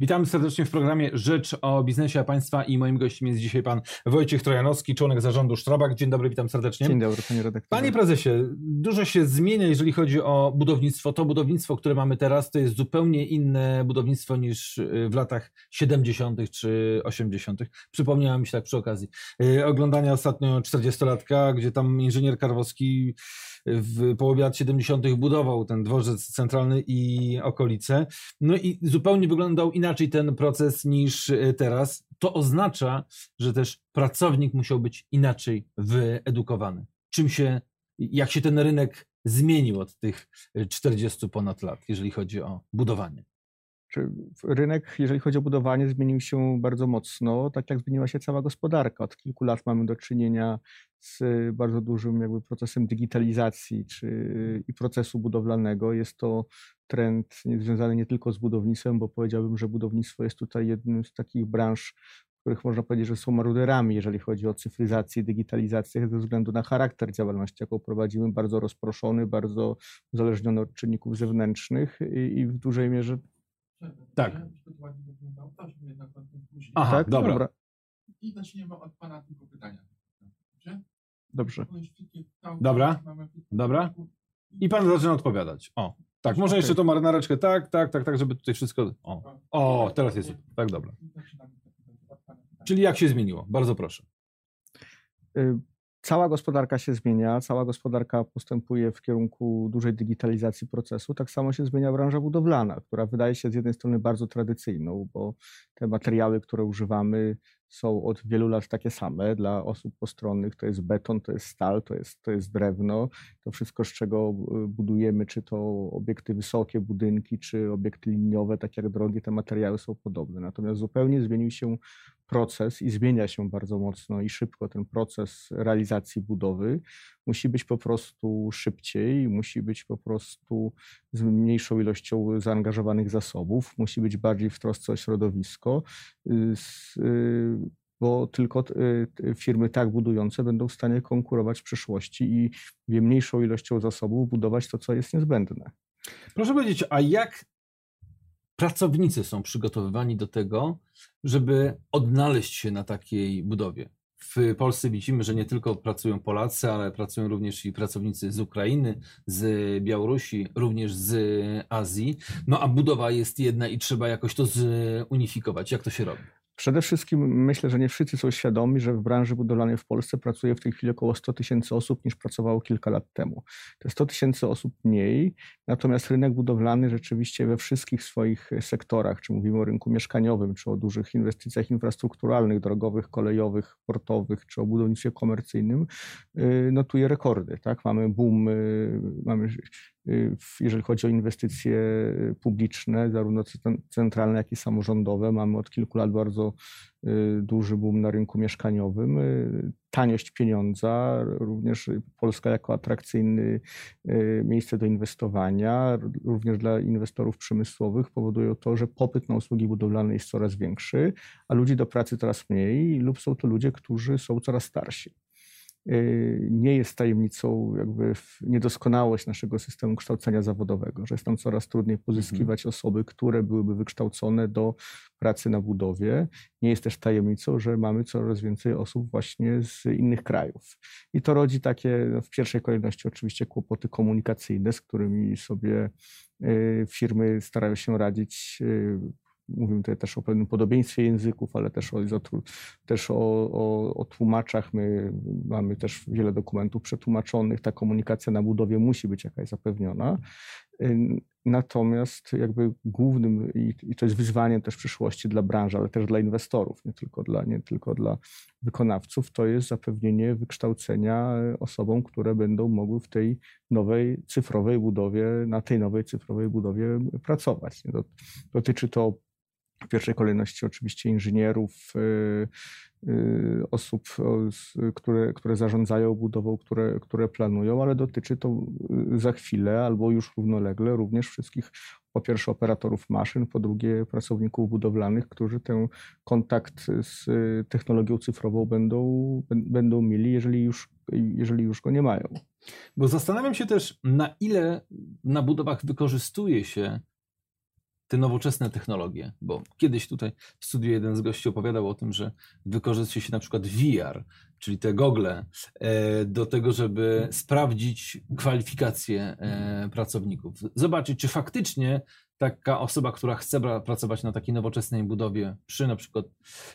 Witamy serdecznie w programie Rzecz o biznesie a państwa i moim gościem jest dzisiaj pan Wojciech Trojanowski, członek zarządu Sztrabak. Dzień dobry, witam serdecznie. Dzień dobry, panie redaktorze. Panie prezesie, dużo się zmienia, jeżeli chodzi o budownictwo. To budownictwo, które mamy teraz, to jest zupełnie inne budownictwo niż y, w latach 70. czy 80. Przypomniałem mi się tak przy okazji y, oglądania ostatnio 40-latka, gdzie tam inżynier Karwowski w połowie lat 70. budował ten dworzec centralny i okolice. No i zupełnie wyglądał inaczej ten proces niż e, teraz. To oznacza, że też pracownik musiał być inaczej wyedukowany. Czym się, jak się ten rynek zmienił od tych 40 ponad lat, jeżeli chodzi o budowanie? Rynek, jeżeli chodzi o budowanie, zmienił się bardzo mocno, tak jak zmieniła się cała gospodarka. Od kilku lat mamy do czynienia z bardzo dużym jakby procesem digitalizacji czy, i procesu budowlanego. Jest to trend związany nie tylko z budownictwem, bo powiedziałbym, że budownictwo jest tutaj jednym z takich branż, których można powiedzieć, że są maruderami, jeżeli chodzi o cyfryzację, digitalizację, ze względu na charakter działalności, jaką prowadzimy, bardzo rozproszony, bardzo uzależniony od czynników zewnętrznych i, i w dużej mierze tak. Aha, tak? dobra. dobra. I zaczniemy od Pana tylko pytania. Dobrze? Dobra, dobra. I Pan zaczyna odpowiadać. O, tak, może jeszcze tą marynareczkę, tak, tak, tak, tak, żeby tutaj wszystko... O, o teraz jest, tak, dobra. Czyli jak się zmieniło? Bardzo proszę. Cała gospodarka się zmienia, cała gospodarka postępuje w kierunku dużej digitalizacji procesu. Tak samo się zmienia branża budowlana, która wydaje się z jednej strony bardzo tradycyjną, bo te materiały, które używamy, są od wielu lat takie same. Dla osób postronnych to jest beton, to jest stal, to jest, to jest drewno. To wszystko, z czego e, budujemy, czy to obiekty wysokie, budynki, czy obiekty liniowe, tak jak drogi, te materiały są podobne. Natomiast zupełnie zmienił się proces i zmienia się bardzo mocno i szybko ten proces realizacji budowy. Musi być po prostu szybciej, musi być po prostu z mniejszą ilością zaangażowanych zasobów, musi być bardziej w trosce o środowisko. Y, y, bo tylko y, firmy tak budujące będą w stanie konkurować w przyszłości i mniejszą ilością zasobów budować to, co jest niezbędne. Proszę powiedzieć, a jak pracownicy są przygotowywani do tego, żeby odnaleźć się na takiej budowie? W Polsce widzimy, że nie tylko pracują Polacy, ale pracują również i pracownicy z Ukrainy, z Białorusi, również z Azji. No a budowa jest jedna i trzeba jakoś to zunifikować. Jak to się robi? Przede wszystkim myślę, że nie wszyscy są świadomi, że w branży budowlanej w Polsce pracuje w tej chwili około 100 tysięcy osób niż pracowało kilka lat temu. To 100 tysięcy osób mniej, natomiast rynek budowlany rzeczywiście we wszystkich swoich sektorach, czy mówimy o rynku mieszkaniowym, czy o dużych inwestycjach infrastrukturalnych, drogowych, kolejowych, portowych, czy o budownictwie komercyjnym, y, notuje rekordy. Tak? Mamy boom, y, mamy jeżeli chodzi o inwestycje y, publiczne, zarówno centralne, jak i samorządowe. Mamy od kilku lat bardzo y, duży boom na rynku mieszkaniowym. Taniość pieniądza, również Polska jako atrakcyjne miejsce do inwestowania, również dla inwestorów przemysłowych powodują to, że popyt na usługi budowlane jest coraz większy, a ludzi do pracy coraz mniej lub są to ludzie, którzy są coraz starsi. Y, nie jest tajemnicą jakby niedoskonałość naszego systemu kształcenia zawodowego, że jest tam coraz trudniej mhm. pozyskiwać osoby, które byłyby wykształcone do pracy na budowie. Nie jest też tajemnicą, że mamy coraz więcej osób właśnie z innych krajów. I to rodzi takie no, w pierwszej kolejności oczywiście kłopoty komunikacyjne, z którymi sobie y, firmy starają się radzić y, Mówimy tutaj też o pewnym podobieństwie języków, ale też o, też o, o, o tłumaczach. My mamy też wiele dokumentów przetłumaczonych. Ta komunikacja na budowie musi być jakaś zapewniona. Natomiast jakby głównym, i, to jest wyzwaniem też przyszłości dla branży, ale też dla inwestorów, nie tylko dla, nie tylko dla wykonawców, to jest zapewnienie wykształcenia osobom, które będą mogły w tej nowej cyfrowej budowie, na tej nowej cyfrowej budowie pracować. Dotyczy to w pierwszej kolejności oczywiście inżynierów, y, y, osób, które, które zarządzają budową, które, które planują, ale dotyczy to y, za chwilę albo już równolegle również wszystkich, po pierwsze operatorów maszyn, po drugie pracowników budowlanych, którzy ten kontakt z technologią cyfrową będą, będą mieli, jeżeli już, jeżeli już go nie mają. Bo zastanawiam się też, na ile na budowach wykorzystuje się te nowoczesne technologie, bo kiedyś tutaj w studiu jeden z gości opowiadał o tym, że wykorzystuje się na przykład VR, czyli te gogle, e, do tego, żeby sprawdzić kwalifikacje e, pracowników. Zobaczyć, czy faktycznie taka osoba, która chce pracować na takiej nowoczesnej budowie, przy na przykład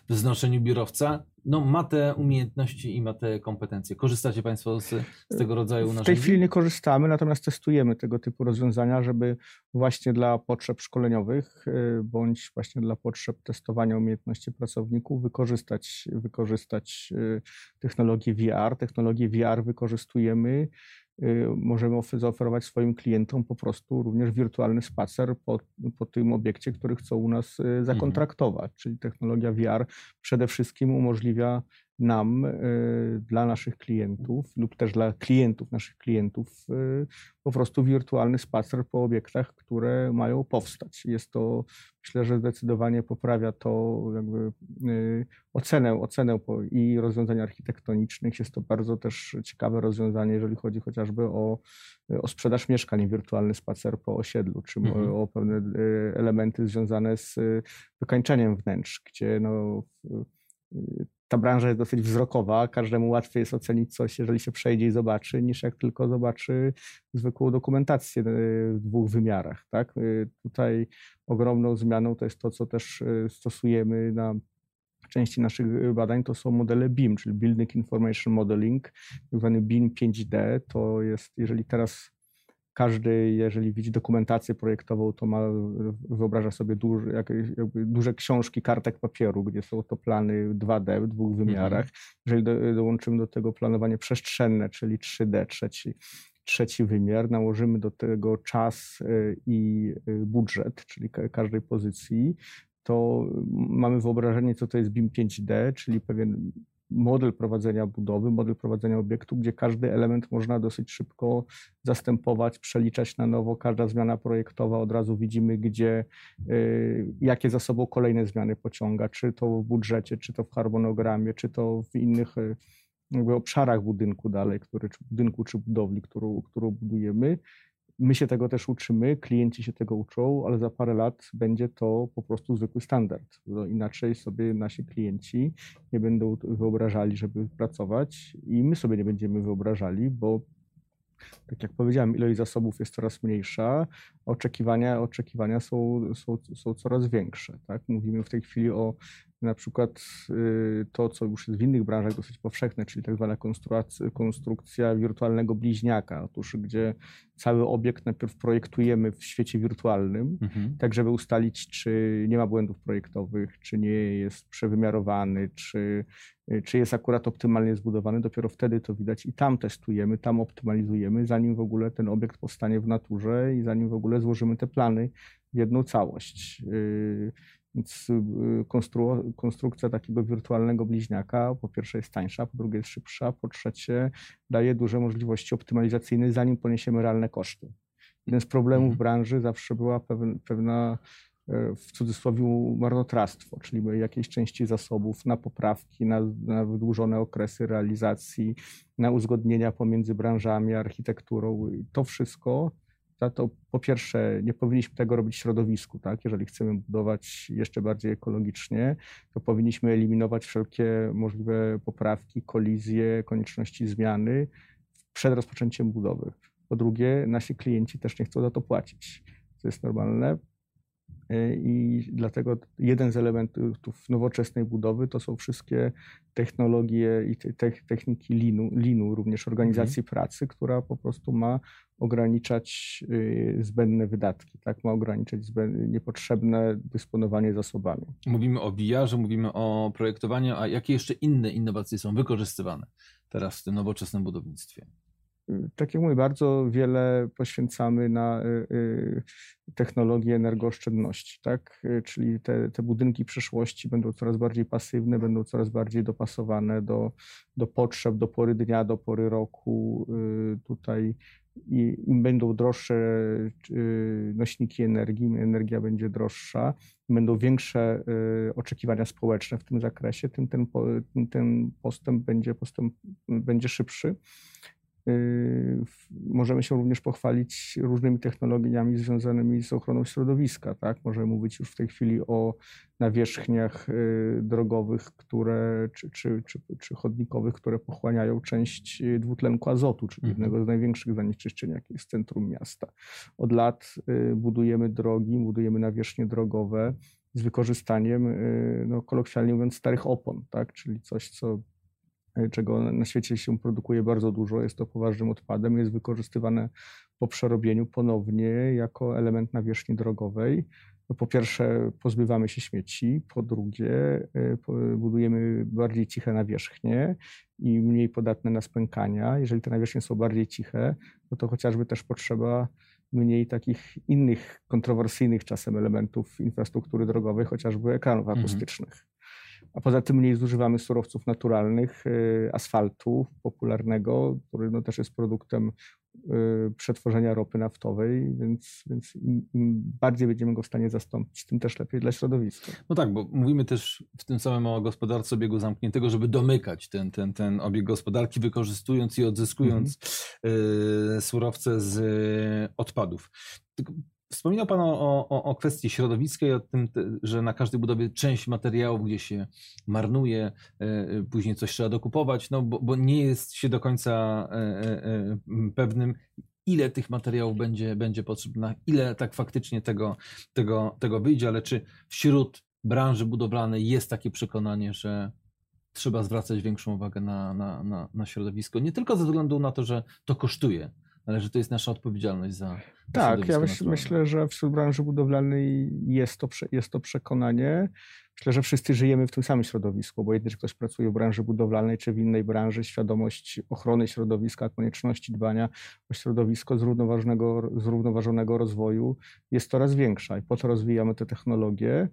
wznoszeniu biurowca, no, ma te umiejętności i ma te kompetencje. Korzystacie Państwo z, z tego rodzaju narzędzi? W tej chwili nie korzystamy, natomiast testujemy tego typu rozwiązania, żeby właśnie dla potrzeb szkoleniowych y, bądź właśnie dla potrzeb testowania umiejętności pracowników wykorzystać, wykorzystać y, technologię VR. Technologię VR wykorzystujemy możemy zaoferować swoim klientom po prostu również wirtualny spacer po, po tym obiekcie, który chcą u nas y, mhm. zakontraktować. Mhm. Czyli technologia VR przede wszystkim umożliwia nam, y, dla naszych klientów lub też dla klientów naszych klientów y, po prostu wirtualny spacer po obiektach, które mają powstać. Jest to, myślę, że zdecydowanie poprawia to jakby y, ocenę, ocenę i rozwiązań architektonicznych. Jest to bardzo też ciekawe rozwiązanie, jeżeli chodzi chociażby o, o sprzedaż mieszkań, wirtualny spacer po osiedlu, czy mhm. o pewne elementy związane z wykańczeniem wnętrz, gdzie no, ta branża jest dosyć wzrokowa, każdemu łatwiej jest ocenić coś, jeżeli się przejdzie i zobaczy, niż jak tylko zobaczy zwykłą dokumentację e, w dwóch wymiarach. Tak? E, tutaj ogromną zmianą to jest to, co też e, stosujemy na części naszych badań, to są modele BIM, czyli Building Information Modeling, tak zwany BIM 5D. To jest, jeżeli teraz każdy, jeżeli widzi dokumentację projektową, to ma, wyobraża sobie duże, jakby duże książki kartek papieru, gdzie są to plany 2D w dwóch mhm. wymiarach. Jeżeli do, dołączymy do tego planowanie przestrzenne, czyli 3D, trzeci, trzeci wymiar, nałożymy do tego czas y, i y, budżet, czyli każdej pozycji, to mamy wyobrażenie, co to jest BIM 5D, czyli pewien model prowadzenia budowy, model prowadzenia obiektu, gdzie każdy element można dosyć szybko zastępować, przeliczać na nowo. Każda zmiana projektowa od razu widzimy, gdzie, y, jakie za sobą kolejne zmiany pociąga, czy to w budżecie, czy to w harmonogramie, czy to w innych y, jakby obszarach budynku dalej, który, czy budynku, czy budowli, którą, którą budujemy. My się tego też uczymy, klienci się tego uczą, ale za parę lat będzie to po prostu zwykły standard. Inaczej sobie nasi klienci nie będą wyobrażali, żeby pracować i my sobie nie będziemy wyobrażali, bo tak jak powiedziałem, ilość zasobów jest coraz mniejsza, oczekiwania, oczekiwania są, są, są coraz większe. Tak? Mówimy w tej chwili o na przykład y, to, co już jest w innych branżach dosyć powszechne, czyli tak zwana konstrukcja, konstrukcja wirtualnego bliźniaka. Otóż, gdzie cały obiekt najpierw projektujemy w świecie wirtualnym, mhm. tak żeby ustalić, czy nie ma błędów projektowych, czy nie jest przewymiarowany, czy, czy jest akurat optymalnie zbudowany. Dopiero wtedy to widać i tam testujemy, tam optymalizujemy, zanim w ogóle ten obiekt powstanie w naturze i zanim w ogóle złożymy te plany w jedną całość. Więc y, konstru konstrukcja takiego wirtualnego bliźniaka po pierwsze jest tańsza, po drugie jest szybsza, po trzecie daje duże możliwości optymalizacyjne, zanim poniesiemy realne koszty. Jeden z problemów mhm. branży zawsze była pewna e, w cudzysłowie marnotrawstwo, czyli jakiejś części zasobów na poprawki, na, na wydłużone okresy realizacji, na uzgodnienia pomiędzy branżami, architekturą. I to wszystko to po pierwsze nie powinniśmy tego robić w środowisku, tak? Jeżeli chcemy budować jeszcze bardziej ekologicznie, to powinniśmy eliminować wszelkie możliwe poprawki, kolizje, konieczności zmiany przed rozpoczęciem budowy. Po drugie, nasi klienci też nie chcą za to płacić, co jest normalne. E, I dlatego jeden z elementów nowoczesnej budowy to są wszystkie technologie i te, techniki linu, linu również organizacji mhm. pracy, która po prostu ma ograniczać y, zbędne wydatki, tak? ma ograniczać niepotrzebne dysponowanie zasobami. Mówimy o VR, mówimy o projektowaniu, a jakie jeszcze inne innowacje są wykorzystywane teraz w tym nowoczesnym budownictwie? Tak jak mówię, bardzo wiele poświęcamy na y, y, technologię energooszczędności, tak? Czyli te, te budynki przyszłości będą coraz bardziej pasywne, będą coraz bardziej dopasowane do, do potrzeb, do pory dnia, do pory roku. Y, tutaj i im będą droższe nośniki energii, im energia będzie droższa, będą większe oczekiwania społeczne w tym zakresie, tym ten, ten postęp będzie, postęp będzie szybszy. Możemy się również pochwalić różnymi technologiami związanymi z ochroną środowiska. Tak? Możemy mówić już w tej chwili o nawierzchniach drogowych, które, czy, czy, czy, czy chodnikowych, które pochłaniają część dwutlenku azotu, czyli mhm. jednego z największych zanieczyszczeń, jakie jest centrum miasta. Od lat budujemy drogi, budujemy nawierzchnie drogowe z wykorzystaniem, no, kolokwialnie mówiąc, starych opon, tak? czyli coś, co czego na świecie się produkuje bardzo dużo, jest to poważnym odpadem, jest wykorzystywane po przerobieniu ponownie jako element nawierzchni drogowej. Po pierwsze, pozbywamy się śmieci, po drugie, e, budujemy bardziej ciche nawierzchnie i mniej podatne na spękania. Jeżeli te nawierzchnie są bardziej ciche, no to chociażby też potrzeba mniej takich innych kontrowersyjnych czasem elementów infrastruktury drogowej, chociażby ekranów mhm. akustycznych a poza tym mniej zużywamy surowców naturalnych, y, asfaltu popularnego, który no też jest produktem y, przetworzenia ropy naftowej, więc, więc im, im, bardziej będziemy go w stanie zastąpić, tym też lepiej dla środowiska. No tak, bo mówimy też w tym samym o gospodarce obiegu zamkniętego, żeby domykać ten, ten, ten obieg gospodarki, wykorzystując i odzyskując mhm. surowce z odpadów. Tylko Wspominał Pan o, o, o kwestii środowiskiej, o tym, że na każdej budowie część materiałów gdzie się marnuje, e, e, później coś trzeba dokupować, no bo, bo nie jest się do końca e, pewnym, ile tych materiałów będzie, będzie potrzebne, ile tak faktycznie tego, tego, tego wyjdzie, ale czy wśród branży budowlanej jest takie przekonanie, że trzeba zwracać większą uwagę na, na, na, na środowisko, nie tylko ze względu na to, że to kosztuje, ale że to jest nasza odpowiedzialność za. Tak, ja myśl, myślę, że wśród branży budowlanej jest to, jest to przekonanie. Myślę, że wszyscy żyjemy w tym samym środowisku, bo jedni, że ktoś pracuje w branży budowlanej czy w innej branży, świadomość ochrony środowiska, konieczności dbania o środowisko, zrównoważonego, zrównoważonego rozwoju jest coraz większa. I po to rozwijamy te technologie,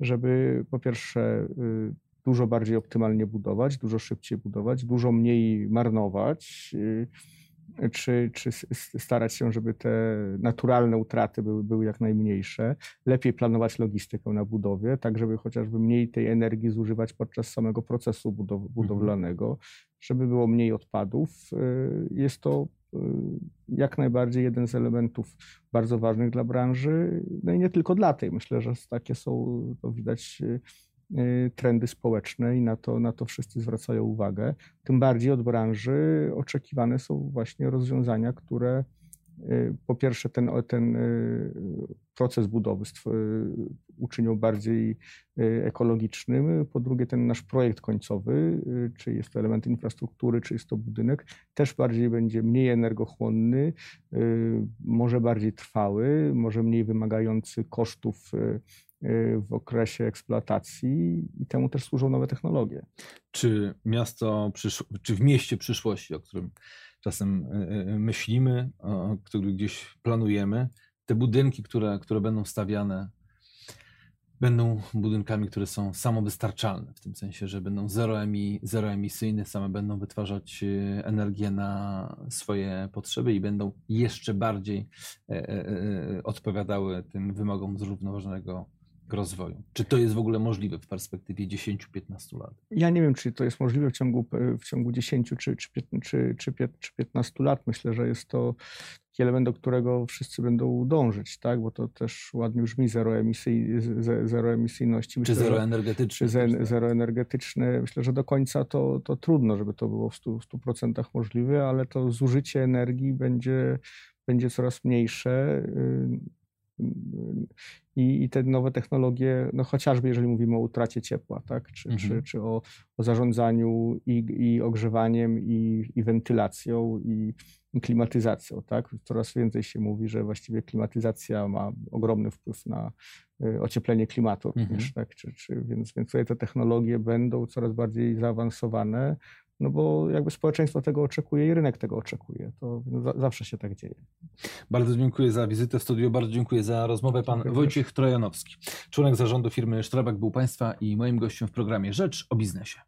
żeby po pierwsze y, dużo bardziej optymalnie budować, dużo szybciej budować, dużo mniej marnować y, czy, czy starać się, żeby te naturalne utraty były, były jak najmniejsze, lepiej planować logistykę na budowie, tak żeby chociażby mniej tej energii zużywać podczas samego procesu budow mhm. budowlanego, żeby było mniej odpadów. Y, jest to y, jak najbardziej jeden z elementów bardzo ważnych dla branży, no i nie tylko dla tej. Myślę, że takie są, to widać Y, trendy społeczne i na to, na to wszyscy zwracają uwagę. Tym bardziej od branży oczekiwane są właśnie rozwiązania, które y, po pierwsze ten, ten y, proces budowy uczynią bardziej ekologicznym, po drugie ten nasz projekt końcowy, czy jest to element infrastruktury, czy jest to budynek, też bardziej będzie mniej energochłonny, może bardziej trwały, może mniej wymagający kosztów Y, w okresie eksploatacji i temu też służą nowe technologie. Czy miasto, czy w mieście przyszłości, o którym czasem y, y, myślimy, o który gdzieś planujemy, te budynki, które, które będą stawiane, będą budynkami, które są samowystarczalne, w tym sensie, że będą zeroemi, zeroemisyjne, same będą wytwarzać energię na swoje potrzeby i będą jeszcze bardziej odpowiadały tym wymogom zrównoważonego rozwoju. Czy to jest w ogóle możliwe w perspektywie 10-15 lat? Ja nie wiem, czy to jest możliwe w ciągu, w ciągu 10 czy, czy, czy, czy, czy 15 lat. Myślę, że jest to taki element, do którego wszyscy będą dążyć, tak? bo to też ładnie brzmi zeroemisyj, zeroemisyjności. Myślę, czy zeroenergetyczne. Czy zeroenergetyczne. Myślę, że do końca to, to trudno, żeby to było w 100%, w 100% możliwe, ale to zużycie energii będzie, będzie coraz mniejsze y, i, i te nowe technologie, no chociażby jeżeli mówimy o utracie ciepła, tak? czy, mhm. czy, czy o, o zarządzaniu i, i ogrzewaniem, i, i wentylacją, i, klimatyzacją. Tak? Coraz więcej się mówi, że właściwie klimatyzacja ma ogromny wpływ na y, ocieplenie klimatu mhm. również. Tak? Czy, czy, więc, więc tutaj te technologie będą coraz bardziej zaawansowane, no bo jakby społeczeństwo tego oczekuje i rynek tego oczekuje. To zawsze się tak dzieje. Bardzo dziękuję za wizytę w studiu, bardzo dziękuję za rozmowę. Pan dziękuję Wojciech Trojanowski, członek zarządu firmy Sztrabak był Państwa i moim gościem w programie Rzecz o biznesie.